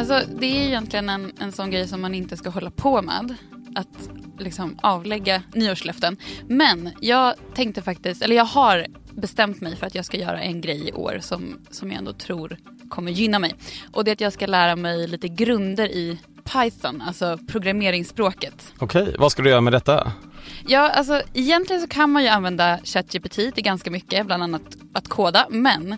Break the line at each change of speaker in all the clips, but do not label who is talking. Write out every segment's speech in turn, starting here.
Alltså, det är egentligen en, en sån grej som man inte ska hålla på med. Att liksom avlägga nyårslöften. Men jag tänkte faktiskt, eller jag har bestämt mig för att jag ska göra en grej i år som, som jag ändå tror kommer gynna mig. Och det är att jag ska lära mig lite grunder i Python, alltså programmeringsspråket.
Okej, vad ska du göra med detta?
Ja, alltså egentligen så kan man ju använda ChatGPT till ganska mycket, bland annat att koda, men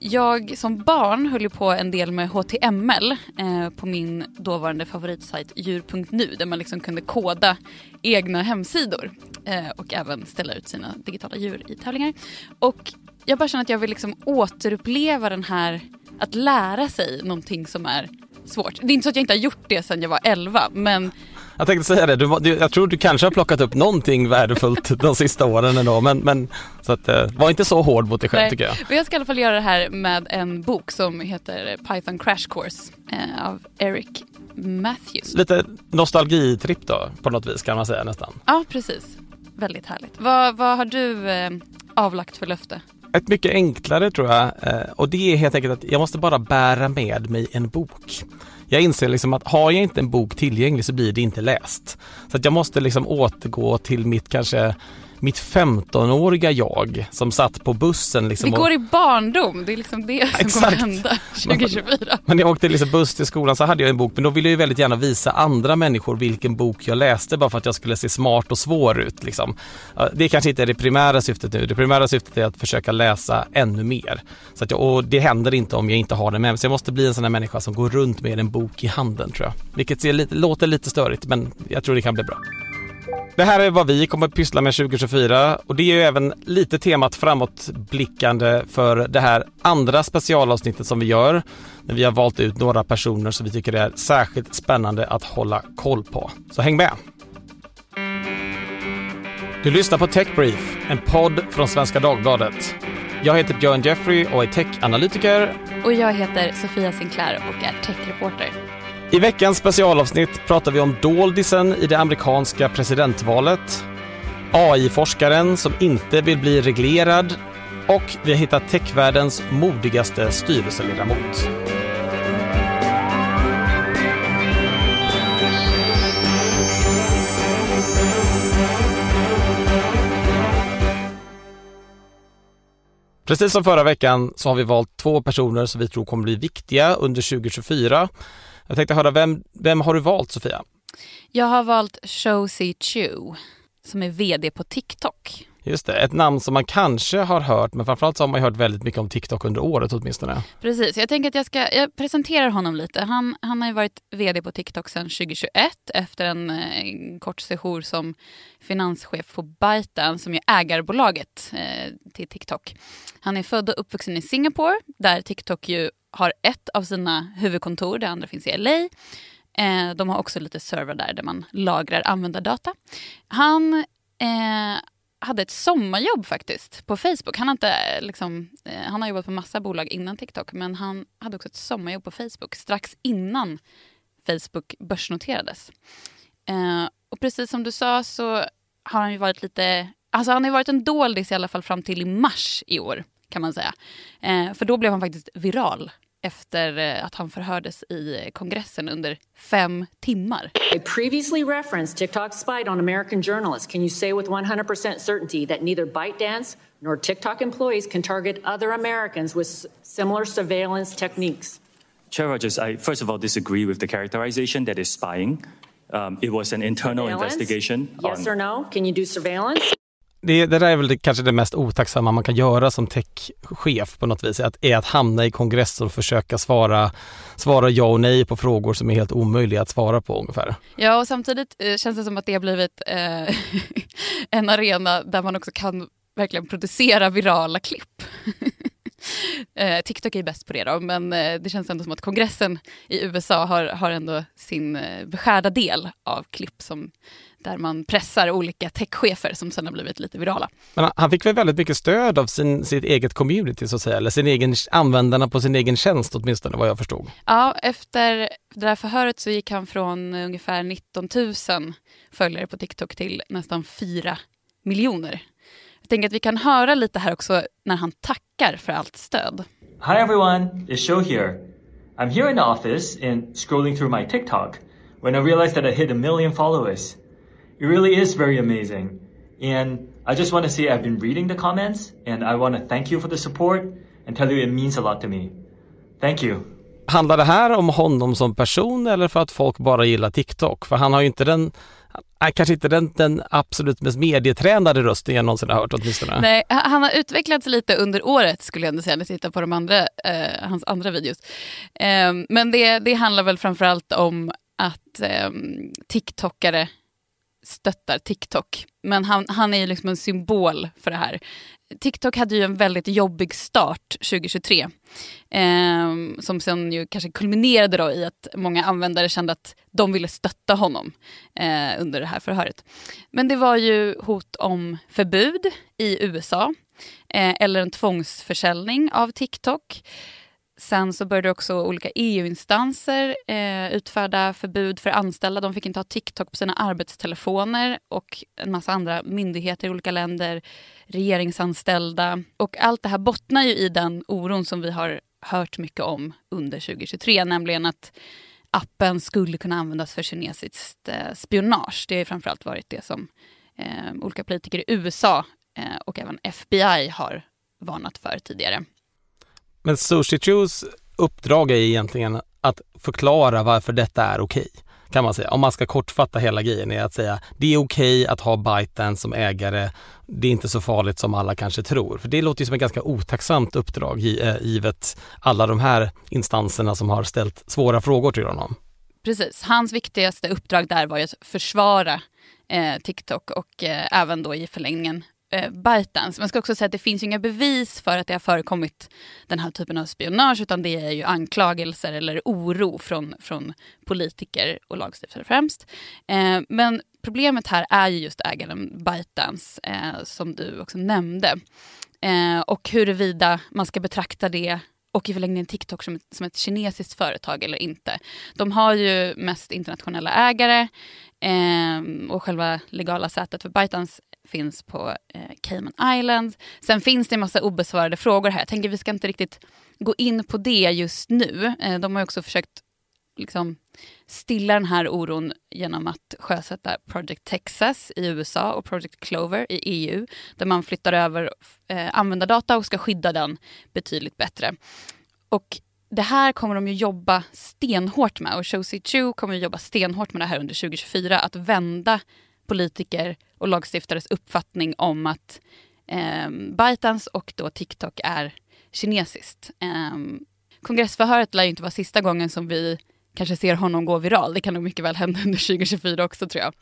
jag som barn höll ju på en del med HTML eh, på min dåvarande favoritsajt djur.nu där man liksom kunde koda egna hemsidor eh, och även ställa ut sina digitala djur i tävlingar. Och jag bara känner att jag vill liksom återuppleva den här att lära sig någonting som är svårt. Det är inte så att jag inte har gjort det sedan jag var 11 men
jag tänkte säga det, du, du, jag tror du kanske har plockat upp någonting värdefullt de sista åren ändå men, men så att, eh, var inte så hård mot dig själv
Nej,
tycker jag.
men jag ska i alla fall göra det här med en bok som heter Python Crash Course eh, av Eric Matthews.
Lite nostalgitripp då på något vis kan man säga nästan.
Ja, precis. Väldigt härligt. Vad, vad har du eh, avlagt för löfte?
Ett mycket enklare tror jag eh, och det är helt enkelt att jag måste bara bära med mig en bok. Jag inser liksom att har jag inte en bok tillgänglig så blir det inte läst. Så att jag måste liksom återgå till mitt kanske mitt 15-åriga jag som satt på bussen. Liksom
Det
och-
går i barndom, det är liksom det som
Exakt.
kommer hända 2024.
Men när jag åkte liksom buss till skolan så hade jag en bok men då ville jag ju väldigt gärna visa andra människor vilken bok jag läste bara för att jag skulle se smart och svår ut. Liksom. Det kanske inte är det primära syftet nu. Det primära syftet är att försöka läsa ännu mer. Så att jag, och det händer inte om jag inte har den med mig. Så jag måste bli en sån här människa som går runt med en bok i handen tror jag. Vilket lite, låter lite störigt men jag tror det kan bli bra. Det här är vad vi kommer att pyssla med 2024 och det är ju även lite temat framåtblickande för det här andra specialavsnittet som vi gör. När vi har valt ut några personer som vi tycker är särskilt spännande att hålla koll på. Så häng med! Du lyssnar på Tech Brief, en podd från Svenska Dagbladet. Jag heter Björn Jeffrey och är techanalytiker
Och jag heter Sofia Sinclair och är techreporter.
I veckans specialavsnitt pratar vi om doldisen i det amerikanska presidentvalet, AI-forskaren som inte vill bli reglerad och vi har hittat techvärldens modigaste styrelseledamot. Precis som förra veckan så har vi valt två personer som vi tror kommer bli viktiga under 2024. Jag tänkte höra, vem, vem har du valt Sofia?
Jag har valt Shozi Chu som är VD på TikTok.
Just det, ett namn som man kanske har hört men framförallt så har man hört väldigt mycket om TikTok under året åtminstone.
Precis, jag tänker att jag ska jag presenterar honom lite. Han, han har ju varit VD på TikTok sedan 2021 efter en, eh, en kort sejour som finanschef på ByteDance som är ägarbolaget eh, till TikTok. Han är född och uppvuxen i Singapore där TikTok ju har ett av sina huvudkontor, det andra finns i LA. Eh, de har också lite server där, där man lagrar användardata. Han eh, hade ett sommarjobb faktiskt på Facebook. Han har, inte, eh, liksom, eh, han har jobbat på massa bolag innan TikTok men han hade också ett sommarjobb på Facebook strax innan Facebook börsnoterades. Eh, och precis som du sa så har han ju varit lite, alltså han har varit en doldis i alla fall fram till i mars i år kan man säga. Eh, för då blev han faktiskt viral efter eh, att han förhördes i kongressen under fem timmar.
I previously referenced TikTok spied on American journalists. Can you say with 100% certainty that neither ByteDance nor TikTok employees can target other Americans with similar surveillance techniques?
Chair Rogers, I first of all disagree with the characterization that is spying. Um, it was an internal investigation.
Yes
on-
or no? Can you do surveillance?
Det, det där är väl det, kanske det mest otacksamma man kan göra som techchef på något vis, att, är att hamna i kongressen och försöka svara, svara ja och nej på frågor som är helt omöjliga att svara på ungefär.
Ja, och samtidigt eh, känns det som att det har blivit eh, en arena där man också kan verkligen producera virala klipp. eh, TikTok är bäst på det då, men eh, det känns ändå som att kongressen i USA har, har ändå sin eh, beskärda del av klipp som, där man pressar olika techchefer som sedan har blivit lite virala.
Men han- fick väl väldigt mycket stöd av sin, sitt eget community så att säga, eller sin egen, användarna på sin egen tjänst åtminstone vad jag förstod.
Ja, efter det här förhöret så gick han från ungefär 19 000 följare på TikTok till nästan 4 miljoner. Jag tänker att vi kan höra lite här också när han tackar för allt stöd.
Hi everyone, it's Show here. I'm here in the office and scrolling through my TikTok when I realized that I hit a million followers. It really is very amazing. And I just want to say I've been reading the comments and I want to thank you for the support and tell you it means a lot to me. Thank you.
Handlar det här om honom som person eller för att folk bara gillar TikTok? För han har ju inte den Nej, kanske inte den, den absolut mest medietränade rösten jag någonsin har hört åtminstone.
Nej, han har utvecklats lite under året skulle jag ändå säga när jag tittar på de andra, eh, hans andra videos. Eh, men det, det handlar väl framförallt om att eh, TikTokare stöttar TikTok. Men han, han är ju liksom en symbol för det här. TikTok hade ju en väldigt jobbig start 2023. Eh, som sen ju kanske kulminerade då i att många användare kände att de ville stötta honom eh, under det här förhöret. Men det var ju hot om förbud i USA eh, eller en tvångsförsäljning av TikTok. Sen så började också olika EU-instanser eh, utfärda förbud för anställda. De fick inte ha TikTok på sina arbetstelefoner och en massa andra myndigheter i olika länder, regeringsanställda. Och allt det här bottnar ju i den oron som vi har hört mycket om under 2023, nämligen att appen skulle kunna användas för kinesiskt eh, spionage. Det har framförallt varit det som eh, olika politiker i USA eh, och även FBI har varnat för tidigare.
Men Sushi Chews uppdrag är egentligen att förklara varför detta är okej. Kan man säga. Om man ska kortfatta hela grejen är att säga det är okej att ha ByteDance som ägare. Det är inte så farligt som alla kanske tror. För det låter ju som ett ganska otacksamt uppdrag eh, givet alla de här instanserna som har ställt svåra frågor till honom.
Precis. Hans viktigaste uppdrag där var ju att försvara eh, TikTok och eh, även då i förlängningen eh, ByteDance. Man ska också säga att det finns inga bevis för att det har förekommit den här typen av spionage utan det är ju anklagelser eller oro från, från politiker och lagstiftare främst. Eh, men problemet här är ju just ägaren ByteDance eh, som du också nämnde. Eh, och huruvida man ska betrakta det och i förlängningen TikTok som ett, som ett kinesiskt företag eller inte. De har ju mest internationella ägare eh, och själva legala sätet för ByteDance finns på eh, Cayman Islands. Sen finns det en massa obesvarade frågor här. Jag tänker vi ska inte riktigt gå in på det just nu. Eh, de har också försökt liksom, stilla den här oron genom att sjösätta Project Texas i USA och Project Clover i EU där man flyttar över eh, användardata och ska skydda den betydligt bättre. Och det här kommer de ju jobba stenhårt med och Josie Chu kommer att jobba stenhårt med det här under 2024 att vända politiker och lagstiftares uppfattning om att eh, ByteDance och då TikTok är kinesiskt. Eh, kongressförhöret lär ju inte vara sista gången som vi kanske ser honom gå viral. Det kan nog mycket väl hända under 2024 också tror jag.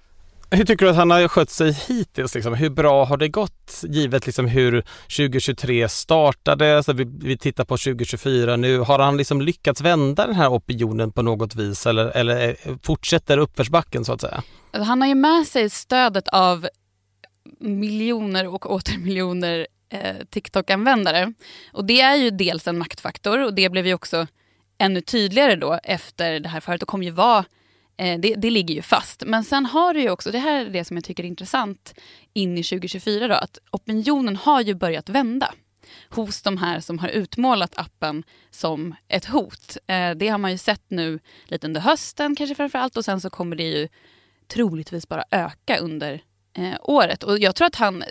Hur tycker du att han har skött sig hittills? Liksom? Hur bra har det gått givet liksom hur 2023 startade? Så vi, vi tittar på 2024 nu. Har han liksom lyckats vända den här opinionen på något vis eller, eller eh, fortsätter uppförsbacken så att säga?
Han har ju med sig stödet av miljoner och åter miljoner eh, TikTok-användare. Och det är ju dels en maktfaktor och det blev ju också ännu tydligare då efter det här förut och kommer ju vara Eh, det, det, ligger ju fast. Men sen har du ju också, det här är det som jag tycker är intressant in i 2024 då, att opinionen har ju börjat vända hos de här som har utmålat appen som ett hot. Eh, det har man ju sett nu lite under hösten kanske framför allt och sen så kommer det ju troligtvis bara öka under eh, året. Och jag tror att han eh,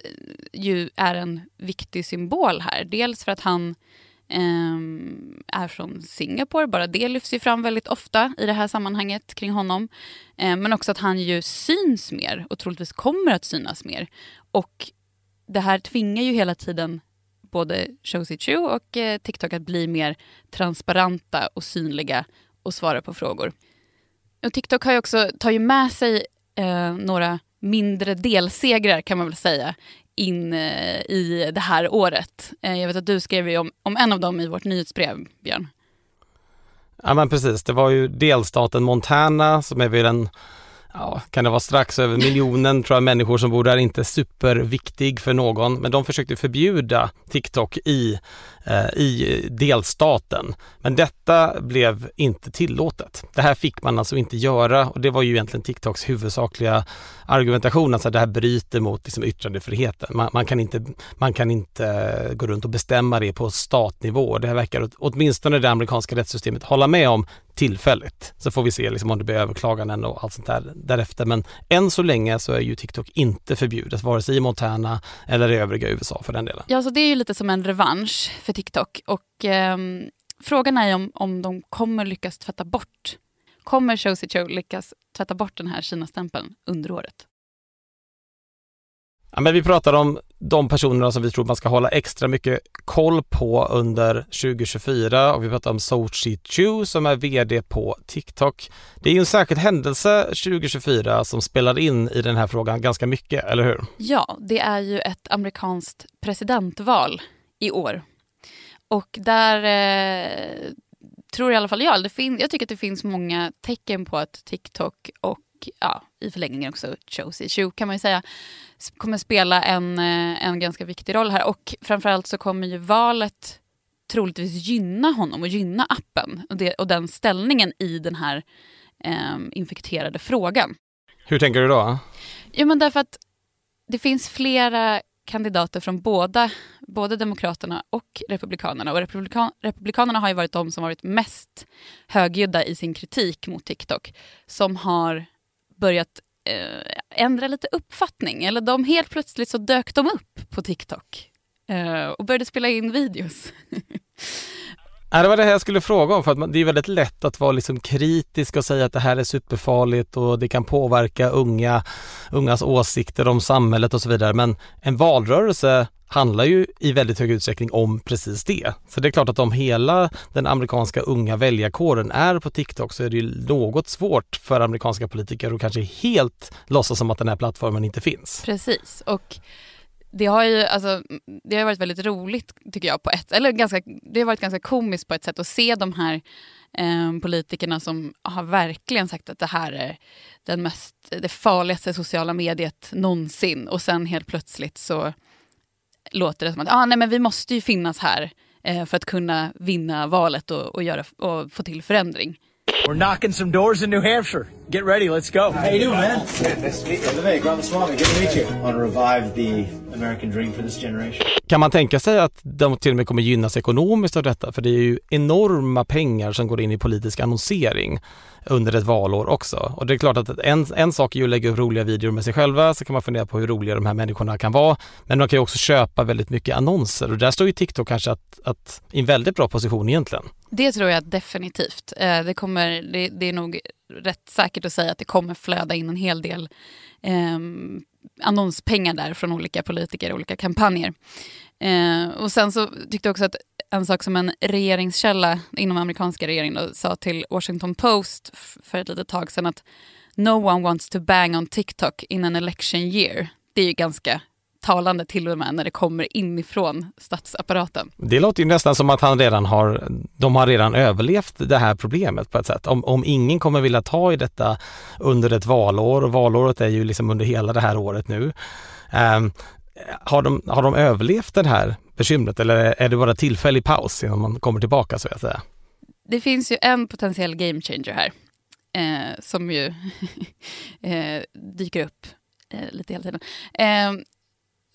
ju är en viktig symbol här. Dels för att han eh, är från Singapore, bara det lyfts ju fram väldigt ofta i det här sammanhanget kring honom. Eh, men också att han ju syns mer och troligtvis kommer att synas mer. Och det här tvingar ju hela tiden både Josie Chu och eh, TikTok att bli mer transparenta och synliga och svara på frågor. Och TikTok har ju också, tar ju med sig eh, några mindre delsegrar kan man väl säga in eh, i det här året. Eh, jag vet att du skrev om, om en av dem i vårt nyhetsbrev, Björn.
Ja men precis, det var ju delstaten Montana som är väl en ja, kan det vara strax över miljonen tror jag människor som bor där, inte superviktig för någon, men de försökte förbjuda TikTok i, eh, i delstaten. Men detta blev inte tillåtet. Det här fick man alltså inte göra och det var ju egentligen TikToks huvudsakliga argumentation, alltså det här bryter mot liksom yttrandefriheten. Man, man, kan inte, man kan inte eh, gå runt och bestämma det på statnivå. Det här verkar åtminstone det amerikanska rättssystemet hålla med om tillfälligt. Så får vi se liksom om det blir överklaganden och allt sånt där därefter. Men än så länge så är ju TikTok inte förbjudet, vare sig i Montana eller i övriga USA för den delen.
Ja, så det är ju lite som en revansch för TikTok och eh, frågan är om, om de kommer lyckas tvätta bort Kommer Josie Cho lyckas tvätta bort den här Kina-stämpeln under året?
Ja, men vi pratar om de personerna som vi tror man ska hålla extra mycket koll på under 2024 och vi pratar om Sochi Chu som är VD på TikTok. Det är ju en särskild händelse 2024 som spelar in i den här frågan ganska mycket, eller hur?
Ja, det är ju ett amerikanskt presidentval i år. Och där eh, tror i alla fall jag, det fin- jag tycker att det finns många tecken på att TikTok och ja, i förlängningen också Josie Chu kan man ju säga, kommer spela en, eh, en ganska viktig roll här. Och framförallt så kommer ju valet troligtvis gynna honom och gynna appen och, det, och den ställningen i den här eh, infekterade frågan.
Hur tänker du då?
Jo men därför att det finns flera kandidater från båda, både Demokraterna och Republikanerna. Och Republikan, Republikanerna har ju varit de som varit mest högljudda i sin kritik mot TikTok. Som har börjat eh, ändra lite uppfattning. Eller de helt plötsligt så dök de upp på TikTok eh, och började spela in videos.
Nej, det var det här jag skulle fråga om för att det är väldigt lätt att vara liksom kritisk och säga att det här är superfarligt och det kan påverka unga, ungas åsikter om samhället och så vidare. Men en valrörelse handlar ju i väldigt hög utsträckning om precis det. Så det är klart att om hela den amerikanska unga väljarkåren är på TikTok så är det ju något svårt för amerikanska politiker att kanske helt låtsas som att den här plattformen inte finns.
Precis och det har ju alltså, det har varit väldigt roligt tycker jag på ett, eller ganska, det har varit ganska komiskt på ett sätt att se de här eh, politikerna som har verkligen sagt att det här är den mest, det farligaste sociala mediet någonsin och sen helt plötsligt så låter det som att ah, nej, men vi måste ju finnas här eh, för att kunna vinna valet och, och, göra, och få till förändring.
We're knocking some doors in New Hampshire. Get ready, let's go.
How you doing, man? Good, nice to meet you. LeVay, Ramaswamy, good to meet you. Want to revive the American dream for this generation.
Kan man tänka sig att de till och med kommer gynnas ekonomiskt av detta? För det är ju enorma pengar som går in i politisk annonsering under ett valår också. Och det är klart att en, en sak är ju att lägga upp roliga videor med sig själva, så kan man fundera på hur roliga de här människorna kan vara. Men de kan ju också köpa väldigt mycket annonser och där står ju TikTok kanske att, att i en väldigt bra position egentligen.
Det tror jag definitivt. Eh, det, kommer, det, det är nog rätt säkert att säga att det kommer flöda in en hel del eh, annonspengar där från olika politiker och olika kampanjer. Eh, och sen så tyckte jag också att en sak som en regeringskälla inom amerikanska regeringen sa till Washington Post för ett litet tag sedan att no one wants to bang on TikTok in an election year. Det är ju ganska talande till och med när det kommer inifrån statsapparaten.
Det låter ju nästan som att han redan har, de har redan överlevt det här problemet på ett sätt. Om, om ingen kommer vilja ta i detta under ett valår och valåret är ju liksom under hela det här året nu. Um, har de, har de överlevt det här bekymret eller är det bara tillfällig paus innan man kommer tillbaka så att säga?
Det finns ju en potentiell game changer här eh, som ju eh, dyker upp eh, lite hela tiden.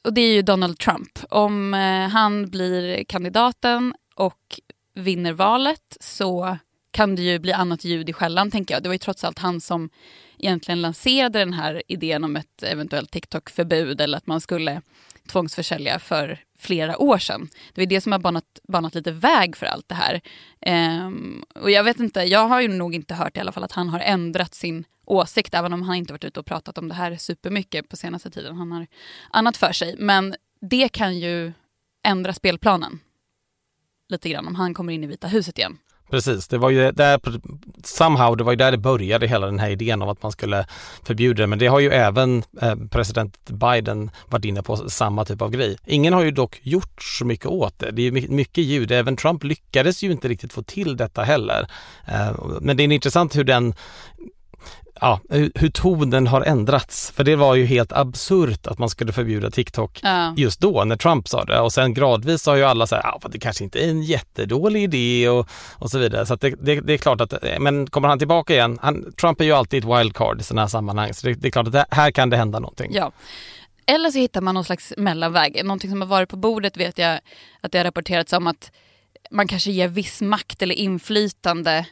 Och det är ju Donald Trump. Om eh, han blir kandidaten och vinner valet så kan det ju bli annat ljud i skällan tänker jag. Det var ju trots allt han som egentligen lanserade den här idén om ett eventuellt TikTok-förbud eller att man skulle tvångsförsälja för flera år sedan. Det är det som har banat, banat lite väg för allt det här. Ehm, och jag vet inte, jag har ju nog inte hört i alla fall att han har ändrat sin åsikt, även om han inte varit ute och pratat om det här supermycket på senaste tiden. Han har annat för sig. Men det kan ju ändra spelplanen lite grann om han kommer in i Vita huset igen.
Precis, det var ju där, somehow, det var ju där det började hela den här idén om att man skulle förbjuda det. Men det har ju även eh, president Biden varit inne på samma typ av grej. Ingen har ju dock gjort så mycket åt det. Det är mycket ljud. Även Trump lyckades ju inte riktigt få till detta heller. Eh, men det är intressant hur den ja, hur tonen har ändrats. För det var ju helt absurt att man skulle förbjuda TikTok
Ja.
just då när Trump sa det och sen gradvis har ju alla sagt att ah, det kanske inte är en jättedålig idé och, och så vidare. Så det, det, det är klart att, men kommer han tillbaka igen, han, Trump är ju alltid ett wildcard i sådana här sammanhang så det, det är klart att det, här kan det hända någonting.
Ja. Eller så hittar man någon slags mellanväg. Någonting som har varit på bordet vet jag att det har rapporterats om att man kanske ger viss makt eller inflytande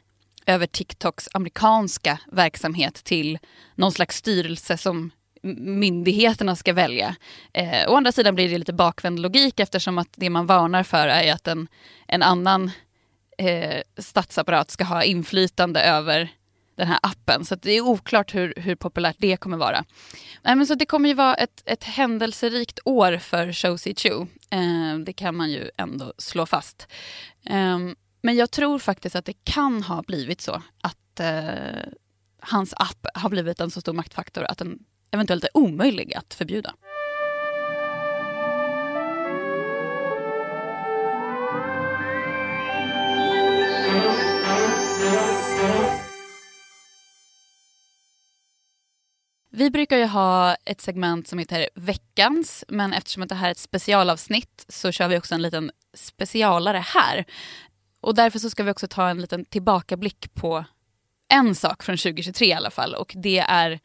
över TikToks amerikanska verksamhet till någon slags styrelse som myndigheterna ska välja. Eh, å andra sidan blir det lite bakvänd logik eftersom att det man varnar för är att en, en annan eh, statsapparat ska ha inflytande över den här appen. Så att det är oklart hur, hur populärt det kommer vara. Äh, men så det kommer ju vara ett, ett händelserikt år för Shouzi Chu. Eh, det kan man ju ändå slå fast. Eh, men jag tror faktiskt att det kan ha blivit så att eh, hans app har blivit en så stor maktfaktor att den eventuellt är omöjlig att förbjuda. Vi brukar ju ha ett segment som heter Veckans, men eftersom det här är ett specialavsnitt så kör vi också en liten specialare här. Och därför så ska vi också ta en liten tillbakablick på en sak från 2023 i alla fall och det är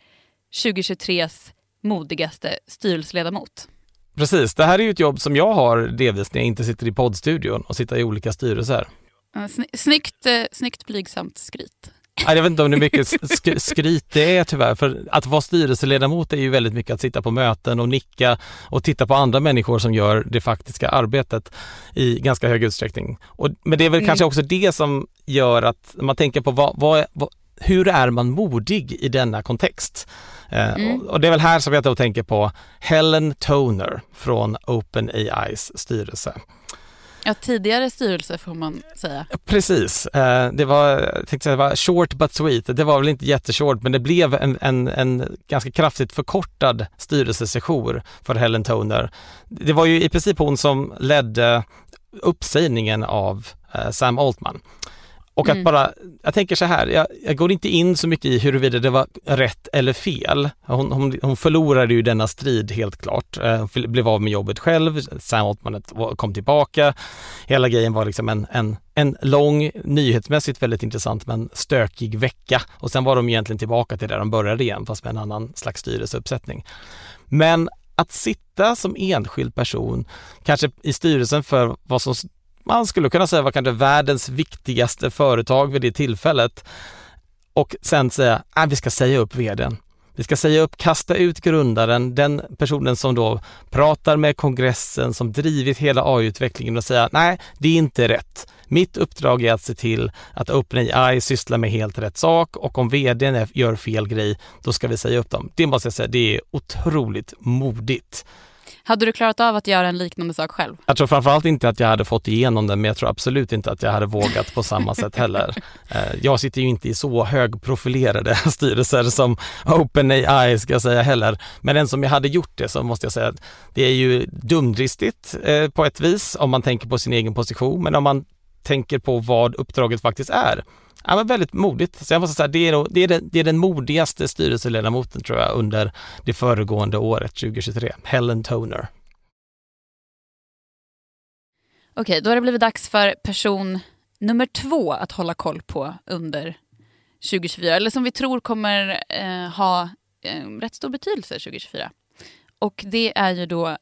2023s modigaste styrelseledamot.
Precis, det här är ju ett jobb som jag har delvis när jag inte sitter i poddstudion och sitter i olika styrelser.
Sny- Snyggt, eh, snyggt blygsamt skryt.
Jag vet inte om det är mycket sk- skryt det är tyvärr, för att vara styrelseledamot är ju väldigt mycket att sitta på möten och nicka och titta på andra människor som gör det faktiska arbetet i ganska hög utsträckning. Och, men det är väl
Mm.
kanske också det som gör att man tänker på vad, vad, vad, hur är man modig i denna kontext? Eh,
Mm.
och, och det är väl här som jag då tänker på Helen Toner från OpenAIs styrelse.
Ja, tidigare styrelse får man säga.
Precis, eh, det var, jag tänkte säga, det var short but sweet. Det var väl inte jätteshort men det blev en, en, en ganska kraftigt förkortad styrelsesession för Helen Toner. Det var ju i princip hon som ledde uppsägningen av eh, Sam Altman. Och att
Mm.
bara, jag tänker så här, jag, jag går inte in så mycket i huruvida det var rätt eller fel. Hon, hon, hon förlorade ju denna strid helt klart. Eh, Hon blev av med jobbet själv, Sam Altman kom tillbaka. Hela grejen var liksom en, en, en lång, nyhetsmässigt väldigt intressant men stökig vecka. Och sen var de egentligen tillbaka till där de började igen fast med en annan slags styrelseuppsättning. Men att sitta som enskild person, kanske i styrelsen för vad som man skulle kunna säga var kanske världens viktigaste företag vid det tillfället och sen säga att vi ska säga upp vdn. Vi ska säga upp, kasta ut grundaren, den personen som då pratar med kongressen, som drivit hela AI-utvecklingen och säga nej, det är inte rätt. Mitt uppdrag är att se till att OpenAI sysslar med helt rätt sak och om vdn gör fel grej, då ska vi säga upp dem. Det måste jag säga, det är otroligt modigt.
Hade du klarat av att göra en liknande sak själv?
Jag tror framförallt inte att jag hade fått igenom den, men jag tror absolut inte att jag hade vågat på samma sätt heller. Eh, Jag sitter ju inte i så högprofilerade styrelser som OpenAI ska jag säga heller. Men den som jag hade gjort det så måste jag säga att det är ju dumdristigt eh, på ett vis om man tänker på sin egen position, men om man tänker på vad uppdraget faktiskt är. Ja, men väldigt modigt. Så jag måste säga, det är, nog- det, är den, det är den modigaste styrelseledamoten tror jag under det föregående året 2023. Helen Toner.
Okej, då har det blivit dags för person nummer två att hålla koll på under 2024. Eller som vi tror kommer eh, ha eh, rätt stor betydelse 2024. Och det är ju då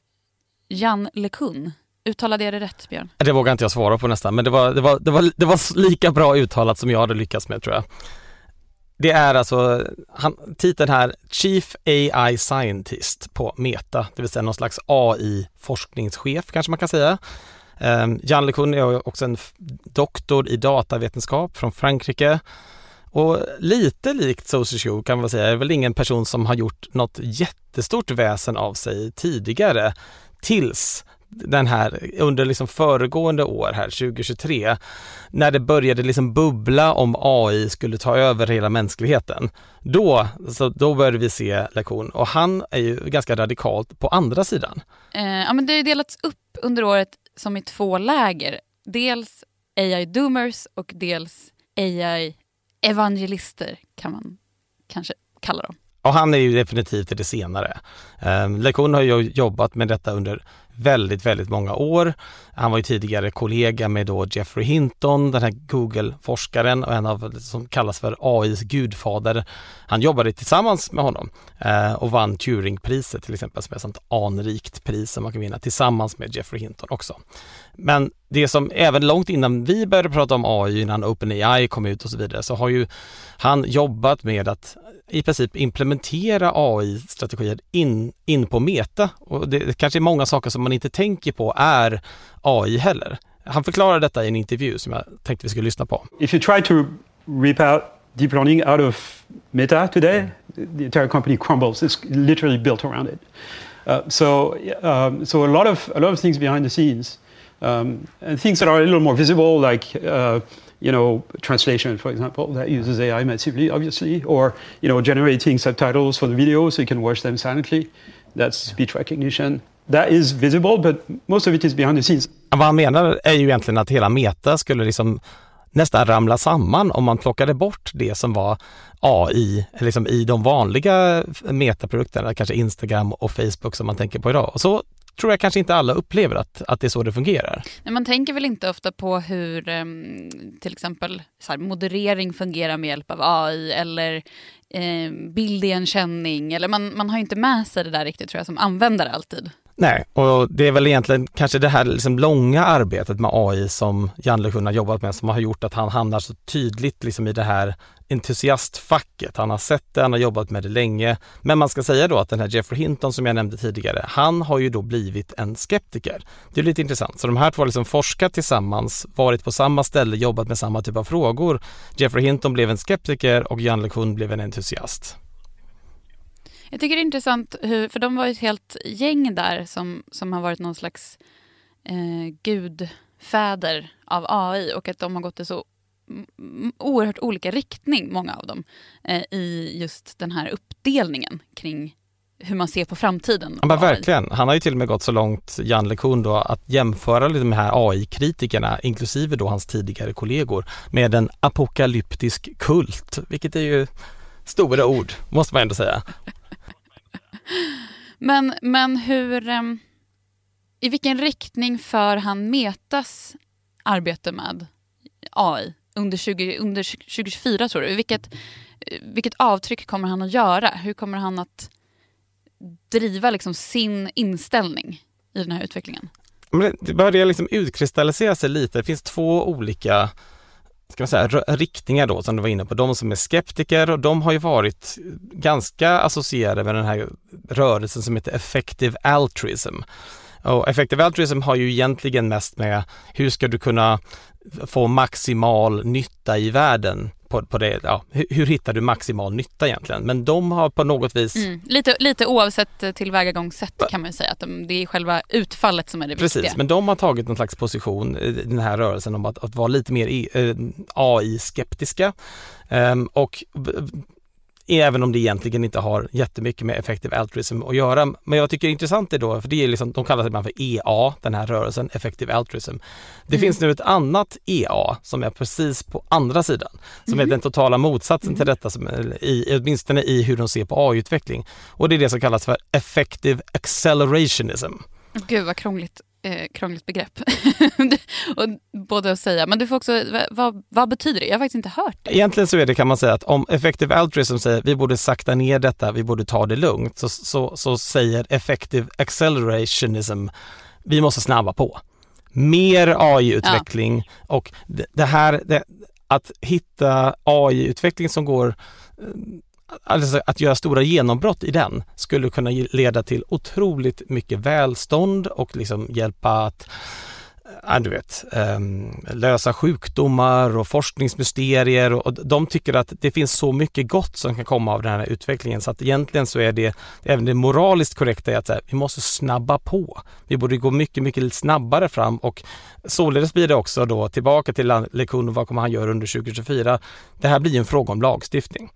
Jan LeCun. Uttalade jag det rätt, Björn?
Det vågar inte jag svara på nästan, men det var, det var, det var, det var lika bra uttalat som jag hade lyckats med tror jag. Det är alltså, han, titeln här, Chief AI Scientist på Meta, det vill säga någon slags AI-forskningschef kanske man kan säga. Ehm, um, Jan LeCun är också en doktor i datavetenskap från Frankrike. Och lite likt Sosio kan man säga, säga, är väl ingen person som har gjort något jättestort väsen av sig tidigare tills den här under liksom föregående år här 2023 när det började liksom bubbla om AI skulle ta över hela mänskligheten. Då, så då började vi se lektion och han är ju ganska radikalt på andra sidan.
Eh, ja, men det har delats upp under året som i två läger. Dels AI-doomers och dels AI-evangelister kan man kanske kalla dem.
Och han är ju definitivt det senare. Um, LeCun har ju jobbat med detta under väldigt, väldigt många år. Han var ju tidigare kollega med då Jeffrey Hinton, den här Google-forskaren och en av som kallas för AIs gudfader. Han jobbade tillsammans med honom eh, och vann Turingpriset till exempel som är ett sånt anrikt pris som man kan vinna tillsammans med Jeffrey Hinton också. Men det som även långt innan vi började prata om AI, innan OpenAI kom ut och så vidare, så har ju han jobbat med att i princip implementera AI-strategier in, in på Meta. Och det kanske är många saker som man inte tänker på är AI heller. Han förklarar detta i en intervju som jag tänkte vi skulle lyssna på.
If you try to rip out deep learning out of Meta today, the entire company crumbles. It's literally built around it. Uh, so, um, so a lot of a lot of things behind the scenes, um, and things that are a little more visible, like uh, you know, translation, for example, that uses AI massively, obviously, or, you know, generating subtitles for the video so you can watch them silently. That's speech recognition. That is visible, but most of it is behind the scenes.
Vad han menar är ju egentligen att hela Meta skulle liksom nästan ramla samman om man plockade bort det som var AI liksom i de vanliga metaprodukterna, kanske Instagram och Facebook som man tänker på idag. Och så tror jag kanske inte alla upplever att, att det är så det fungerar.
Nej, man tänker väl inte ofta på hur ehm, till exempel här, moderering fungerar med hjälp av AI eller eh, bildigenkänning. Eller man, man har inte med sig det där riktigt tror jag som användare alltid.
Nej, och det är väl egentligen kanske det här liksom långa arbetet med AI som Jan LeCun har jobbat med som har gjort att han hamnar så tydligt liksom i det här entusiastfacket. Han har sett det, han har jobbat med det länge. Men man ska säga då att den här Jeffrey Hinton som jag nämnde tidigare, han har ju då blivit en skeptiker. Det är lite intressant. Så de här två har liksom forskat tillsammans, varit på samma ställe, jobbat med samma typ av frågor. Jeffrey Hinton blev en skeptiker och Jan LeCun blev en entusiast.
Jag tycker det är intressant, hur, för de var ju ett helt gäng där som, som har varit någon slags eh, gudfäder av AI och att de har gått i så oerhört olika riktning, många av dem, eh, i just den här uppdelningen kring hur man ser på framtiden.
Ja, men verkligen. Han har ju till och med gått så långt, Jan LeCun då, att jämföra lite med de här AI-kritikerna, inklusive då hans tidigare kollegor, med en apokalyptisk kult, vilket är ju stora ord, måste man ändå säga
men, men hur... Um, I vilken riktning för han Metas arbete med AI under, 20, under 2024 tror du? Vilket, eh, vilket avtryck kommer han att göra? Hur kommer han att driva liksom sin inställning i den här utvecklingen?
Men det börjar liksom utkristallisera sig lite. Det finns två olika ska man säga, riktningar då som du var inne på. De som är skeptiker och de har ju varit ganska associerade med den här rörelsen som heter effective altruism. Och effective altruism har ju egentligen mest med hur ska du kunna få maximal nytta i världen på, på det, ja, hur, hur, hittar du maximal nytta egentligen? Men de har på något vis... Mm,
lite, lite oavsett eh, tillvägagångssätt kan man ju säga att de, det är själva utfallet som är det
Precis,
viktiga.
men de har tagit någon slags position i den här rörelsen om att, att vara lite mer eh, AI-skeptiska. Um, ehm, och även om det egentligen inte har jättemycket med effective altruism att göra. Men jag tycker det är intressant det då, för det är liksom, de kallar sig ibland för EA, den här rörelsen, effective altruism. Det mm. finns nu ett annat EA som är precis på andra sidan, som mm. är den totala motsatsen mm. till detta, som, i, åtminstone i hur de ser på AI-utveckling. Och det är det som kallas för effective accelerationism.
Gud vad krångligt eh, krångligt begrepp. och både att säga, men du får också, vad, vad, betyder det? Jag har faktiskt inte hört det.
Egentligen så är det kan man säga att om effective altruism säger vi borde sakta ner detta, vi borde ta det lugnt, så, så, så säger effective accelerationism vi måste snabba på. Mer AI-utveckling ja. och det, det här, det, att hitta AI-utveckling som går alltså att göra stora genombrott i den skulle kunna leda till otroligt mycket välstånd och liksom hjälpa att ja, du vet, um, lösa sjukdomar och forskningsmysterier och, de tycker att det finns så mycket gott som kan komma av den här utvecklingen så att egentligen så är det även det moraliskt korrekta är att här, vi måste snabba på. Vi borde gå mycket, mycket snabbare fram och således blir det också då tillbaka till lektionen, vad kommer han göra under 2024. Det här blir en fråga om lagstiftning.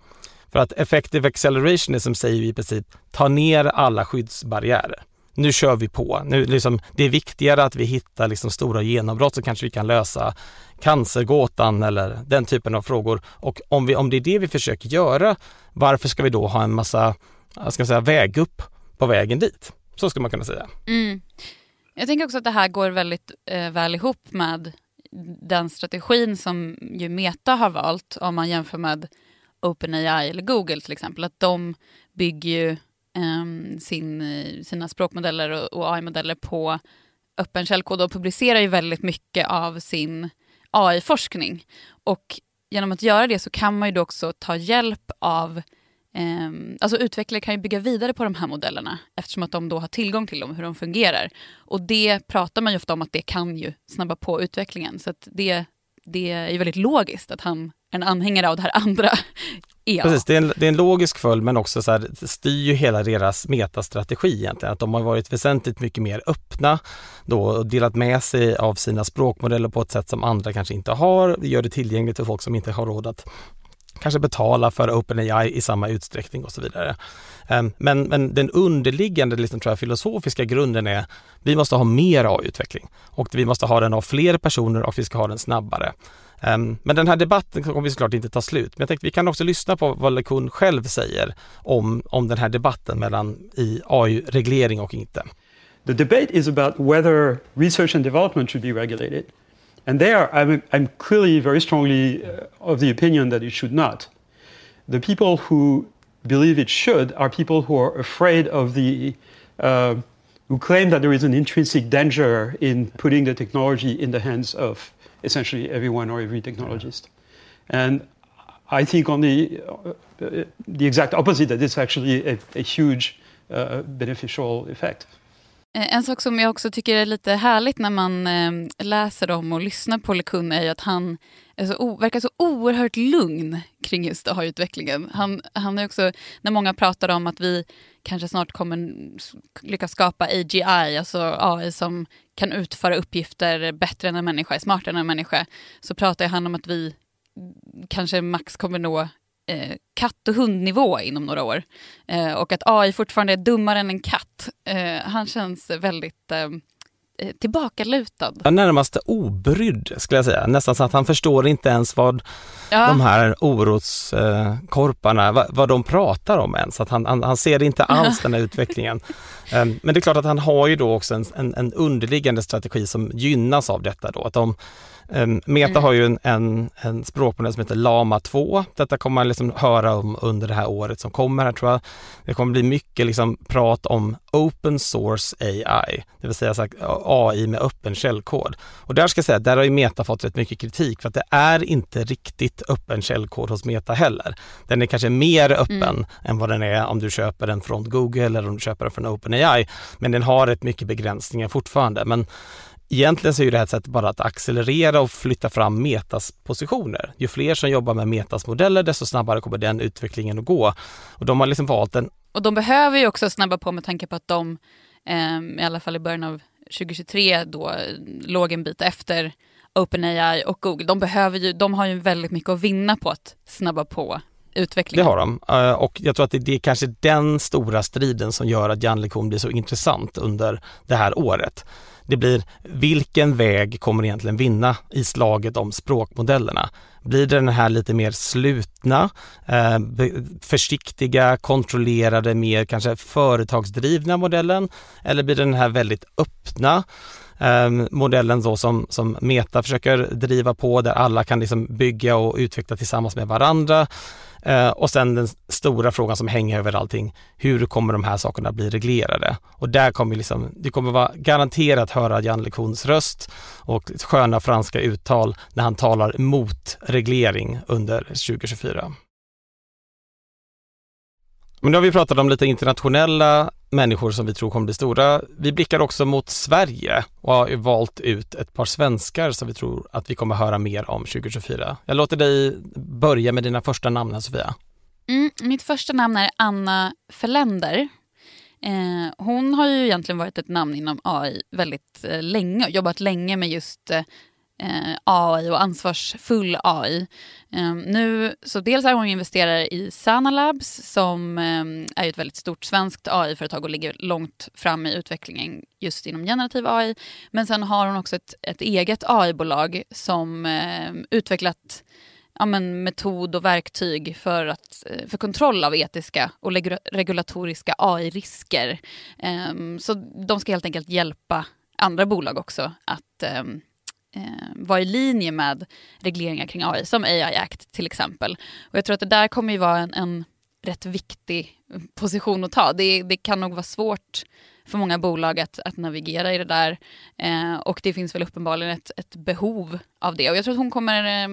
För att effective accelerationism säger i princip ta ner alla skyddsbarriärer. nu kör vi på. Nu, liksom, det är viktigare att vi hittar liksom, stora genombrott så kanske vi kan lösa cancergåtan eller den typen av frågor. Och om, vi, om det är det vi försöker göra, varför ska vi då ha en massa ska säga, vägupp på vägen dit? Så skulle man kunna säga.
Mm. Jag tänker också att det här går väldigt eh, väl ihop med den strategin som ju Meta har valt om man jämför med OpenAI eller Google till exempel. Att de bygger ju um, sin, sina språkmodeller och, och AI-modeller på öppen källkod och publicerar ju väldigt mycket av sin AI-forskning. Och genom att göra det så kan man ju då också ta hjälp av eh, alltså utvecklare kan ju bygga vidare på de här modellerna eftersom att de då har tillgång till dem, hur de fungerar. Och det pratar man ju ofta om att det kan ju snabba på utvecklingen. Så det, det är ju väldigt logiskt att han är en anhängare av det här andra
EA. Precis, det är, en, det är en logisk följd men också så här, det styr ju hela deras metastrategi egentligen. Att de har varit väsentligt mycket mer öppna då och delat med sig av sina språkmodeller på ett sätt som andra kanske inte har. Det gör det tillgängligt för folk som inte har råd att kanske betala för OpenAI i samma utsträckning och så vidare. Ehm, men, men den underliggande liksom, tror jag, filosofiska grunden är vi måste ha mer AI-utveckling och vi måste ha den av fler personer och vi ska ha den snabbare. Ehm, men den här debatten kommer vi såklart inte ta slut. Men jag tänkte vi kan också lyssna på vad Lekun själv säger om, om den här debatten mellan i AI-reglering och inte.
The debate is about whether research and development should be regulated. And there, I'm, I'm clearly very strongly uh, of the opinion that it should not. The people who believe it should are people who are afraid of the, uh, who claim that there is an intrinsic danger in putting the technology in the hands of essentially everyone or every technologist. And I think on the, uh, the exact opposite, that it's actually a, a huge uh, beneficial effect.
Eh, en sak som jag också tycker är lite härligt när man eh, läser om och lyssnar på Lekun är ju att han är så, verkar så oerhört lugn kring just AI-utvecklingen. Han, han är också, när många pratar om att vi kanske snart kommer lyckas skapa AGI, alltså AI som kan utföra uppgifter bättre än en människa, smartare än en människa, så pratar han om att vi kanske max kommer nå eh, katt och hundnivå inom några år. Eh, och att AI fortfarande är dummare än en katt. Eh, han känns väldigt eh, eh tillbakalutad.
Ja, närmast obrydd skulle jag säga. Nästan så att han förstår inte ens vad ja. de här oroskorparna, vad, vad de pratar om ens. Att han, han, han ser inte alls den här utvecklingen. Um, men det är klart att han har ju då också en, en, en underliggande strategi som gynnas av detta då. Att de, Meta mm. har ju en, en, en språkmodell som heter Lama 2. Detta kommer man liksom höra om under det här året som kommer här tror jag. Det kommer bli mycket liksom prat om open source AI, det vill säga AI med öppen källkod. Och där ska jag säga, där har ju Meta fått rätt mycket kritik för att det är inte riktigt öppen källkod hos Meta heller. Den är kanske mer öppen mm. än vad den är om du köper den från Google eller om du köper den från OpenAI. Men den har rätt mycket begränsningar fortfarande. Men Egentligen så är det här ett sätt bara att accelerera och flytta fram Metas positioner. Ju fler som jobbar med Metas modeller desto snabbare kommer den utvecklingen att gå. Och de har liksom valt en...
Och de behöver ju också snabba på med tanke på att de, eh, i alla fall i början av 2023, då låg en bit efter OpenAI och Google. De, behöver ju, de har ju väldigt mycket att vinna på att snabba på utvecklingen.
Det har de eh, och jag tror att det är kanske den stora striden som gör att Jan LeCun blir så intressant under det här året det blir vilken väg kommer egentligen vinna i slaget om språkmodellerna? Blir det den här lite mer slutna, eh, försiktiga, kontrollerade, mer kanske företagsdrivna modellen? Eller blir det den här väldigt öppna eh, modellen då som, som Meta försöker driva på där alla kan liksom bygga och utveckla tillsammans med varandra? Eh, och sen den stora frågan som hänger över allting, hur kommer de här sakerna bli reglerade? Och där kommer liksom, det kommer vara garanterat höra Jan Lekons röst och sköna franska uttal när han talar mot reglering under 2024. Men nu har vi pratat om lite internationella människor som vi tror kommer bli stora. Vi blickar också mot Sverige och har valt ut ett par svenskar som vi tror att vi kommer höra mer om 2024. Jag låter dig börja med dina första namn, Sofia.
Mm, mitt första namn är Anna Förländer. Eh, hon har ju egentligen varit ett namn inom AI väldigt eh, länge och jobbat länge med just eh, eh, AI och ansvarsfull AI. Eh, nu, så dels är hon investerare i Sana Labs som eh, är ett väldigt stort svenskt AI-företag och ligger långt fram i utvecklingen just inom generativ AI. Men sen har hon också ett, ett eget AI-bolag som ehm, utvecklat ja, men, metod och verktyg för, att, eh, för kontroll av etiska och regulatoriska AI-risker. Ehm, så de ska helt enkelt hjälpa andra bolag också att um, Eh, vara i linje med regleringar kring AI, som AI Act till exempel. Och jag tror att det där kommer ju vara en, en rätt viktig position att ta. Det, det, kan nog vara svårt för många bolag att, att navigera i det där. Eh, och det finns väl uppenbarligen ett, ett, behov av det. Och jag tror att hon kommer eh,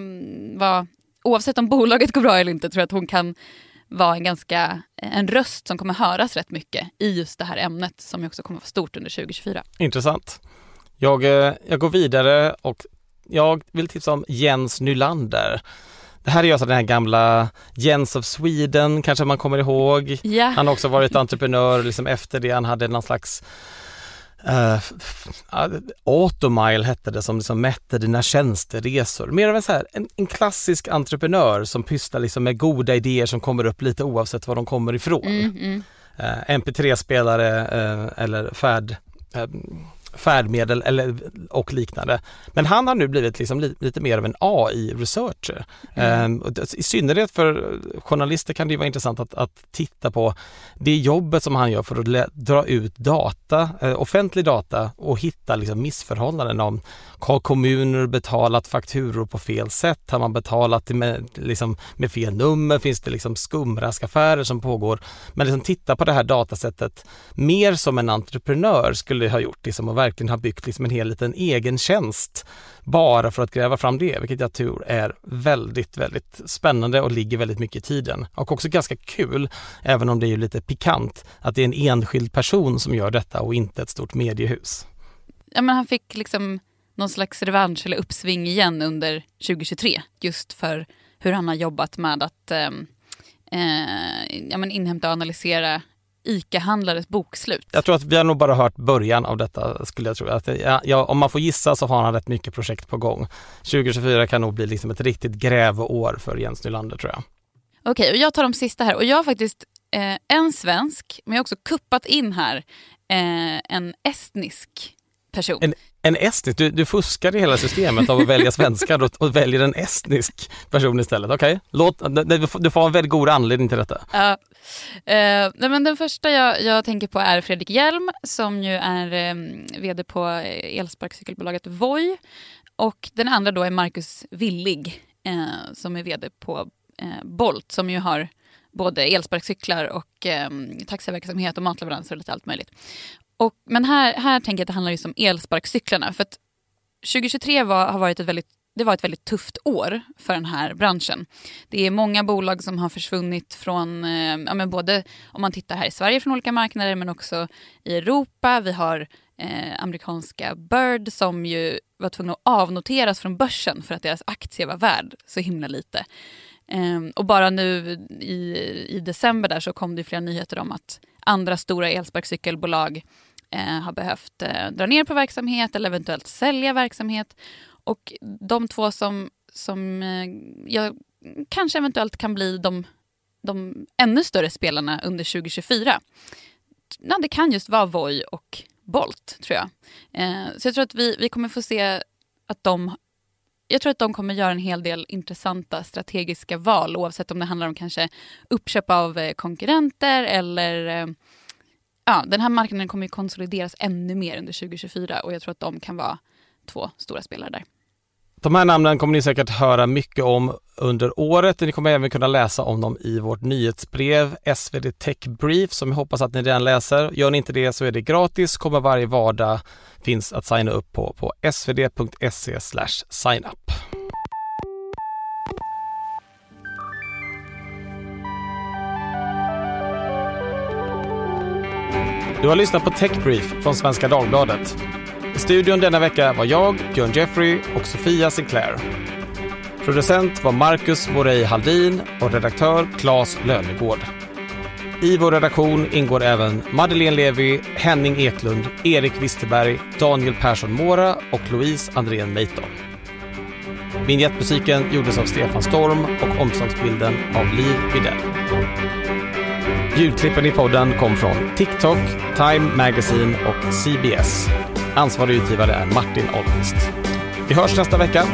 vara, oavsett om bolaget går bra eller inte, tror jag att hon kan vara en ganska en röst som kommer höras rätt mycket i just det här ämnet som också kommer vara stort under 2024.
Intressant. Jag, eh, jag går vidare och jag vill tipsa om Jens Nylander. Det här är alltså den här gamla Jens of Sweden kanske man kommer ihåg.
Yeah.
Han har också varit entreprenör liksom efter det. Han hade någon slags Uh, Automile hette det som liksom mätte dina tjänsteresor. Mer av en, så här, en, en klassisk entreprenör som pysslar liksom med goda idéer som kommer upp lite oavsett var de kommer ifrån. Mm, mm. Uh, MP3-spelare uh, eller färd färdmedel eller, och liknande. Men han har nu blivit liksom li, lite mer av en AI-researcher. Mm. Ehm, I synnerhet för journalister kan det vara intressant att, att, titta på det jobbet som han gör för att dra ut data, eh, offentlig data och hitta liksom missförhållanden om har kommuner betalat fakturor på fel sätt? Har man betalat med, liksom, med fel nummer? Finns det liksom skumraskaffärer som pågår? Men liksom titta på det här datasättet mer som en entreprenör skulle ha gjort, liksom, och verkligen har byggt liksom en hel liten egen tjänst bara för att gräva fram det, vilket jag tror är väldigt, väldigt spännande och ligger väldigt mycket i tiden. Och också ganska kul, även om det är lite pikant, att det är en enskild person som gör detta och inte ett stort mediehus.
Ja, men han fick liksom någon slags revansch eller uppsving igen under 2023. Just för hur han har jobbat med att eh, eh, ja, men inhämta och analysera ICA-handlares bokslut.
Jag tror att vi har nog bara hört början av detta skulle jag tro. Att, ja, om man får gissa så har han rätt mycket projekt på gång. 2024 kan nog bli liksom ett riktigt grävår för Jens Nylander tror jag.
Okej, och jag tar de sista här och jag har faktiskt eh, en svensk, men jag har också kuppat in här eh, en estnisk person.
En, en estnisk? Du, du fuskar i hela systemet av att välja svenskar och, och väljer en estnisk person istället. Okej, okay. du får en väldigt god anledning till detta.
Ja. Uh, men den första jag, jag, tänker på är Fredrik Hjelm som ju är eh, vd på eh, elsparkcykelbolaget Voi. Och den andra då är Marcus Willig eh, som är vd på eh, Bolt som ju har både elsparkcyklar och eh, taxiverksamhet och matleveranser och lite allt möjligt. Och, men här, här tänker jag att det handlar just om elsparkcyklarna. För att 2023 var, har varit ett väldigt det var ett väldigt tufft år för den här branschen. Det är många bolag som har försvunnit från, eh, ja, men både om man tittar här i Sverige från olika marknader men också i Europa. Vi har eh, amerikanska Bird som ju var tvungna att avnoteras från börsen för att deras aktie var värd så himla lite. Eh, och bara nu i, i december där så kom det flera nyheter om att andra stora elsparkcykelbolag eh, har behövt eh, dra ner på verksamhet eller eventuellt sälja verksamhet. Och de två som, som eh, jag kanske eventuellt kan bli de, de ännu större spelarna under 2024. Ja, det kan just vara Voi och Bolt, tror jag. Eh, så jag tror att vi, vi kommer få se att de jag tror att de kommer göra en hel del intressanta strategiska val oavsett om det handlar om kanske uppköp av eh, konkurrenter eller ja, den här marknaden kommer ju konsolideras ännu mer under 2024 och jag tror att de kan vara två stora spelare där.
De här namnen kommer ni säkert höra mycket om under året. Ni kommer även kunna läsa om dem i vårt nyhetsbrev SvD Tech Brief som jag hoppas att ni redan läser. Gör ni inte det så är det gratis, kommer varje vardag, finns att signa upp på på svd.se signup. Du har lyssnat på Tech Brief från Svenska Dagbladet. I studion denna vecka var jag, Björn Jeffrey och Sofia Sinclair. Producent var Marcus Morey Haldin och redaktör Claes Lönegård. I vår redaktion ingår även Madeleine Levi, Henning Eklund, Erik Wisterberg, Daniel Persson Mora och Louise Andrén Meiton. Vignettmusiken gjordes av Stefan Storm och omslagsbilden av Liv Widell. Ljudklippen i podden kom från TikTok, Time Magazine och CBS. Ansvarig utgivare är Martin Ahlqvist. Vi hörs nästa vecka.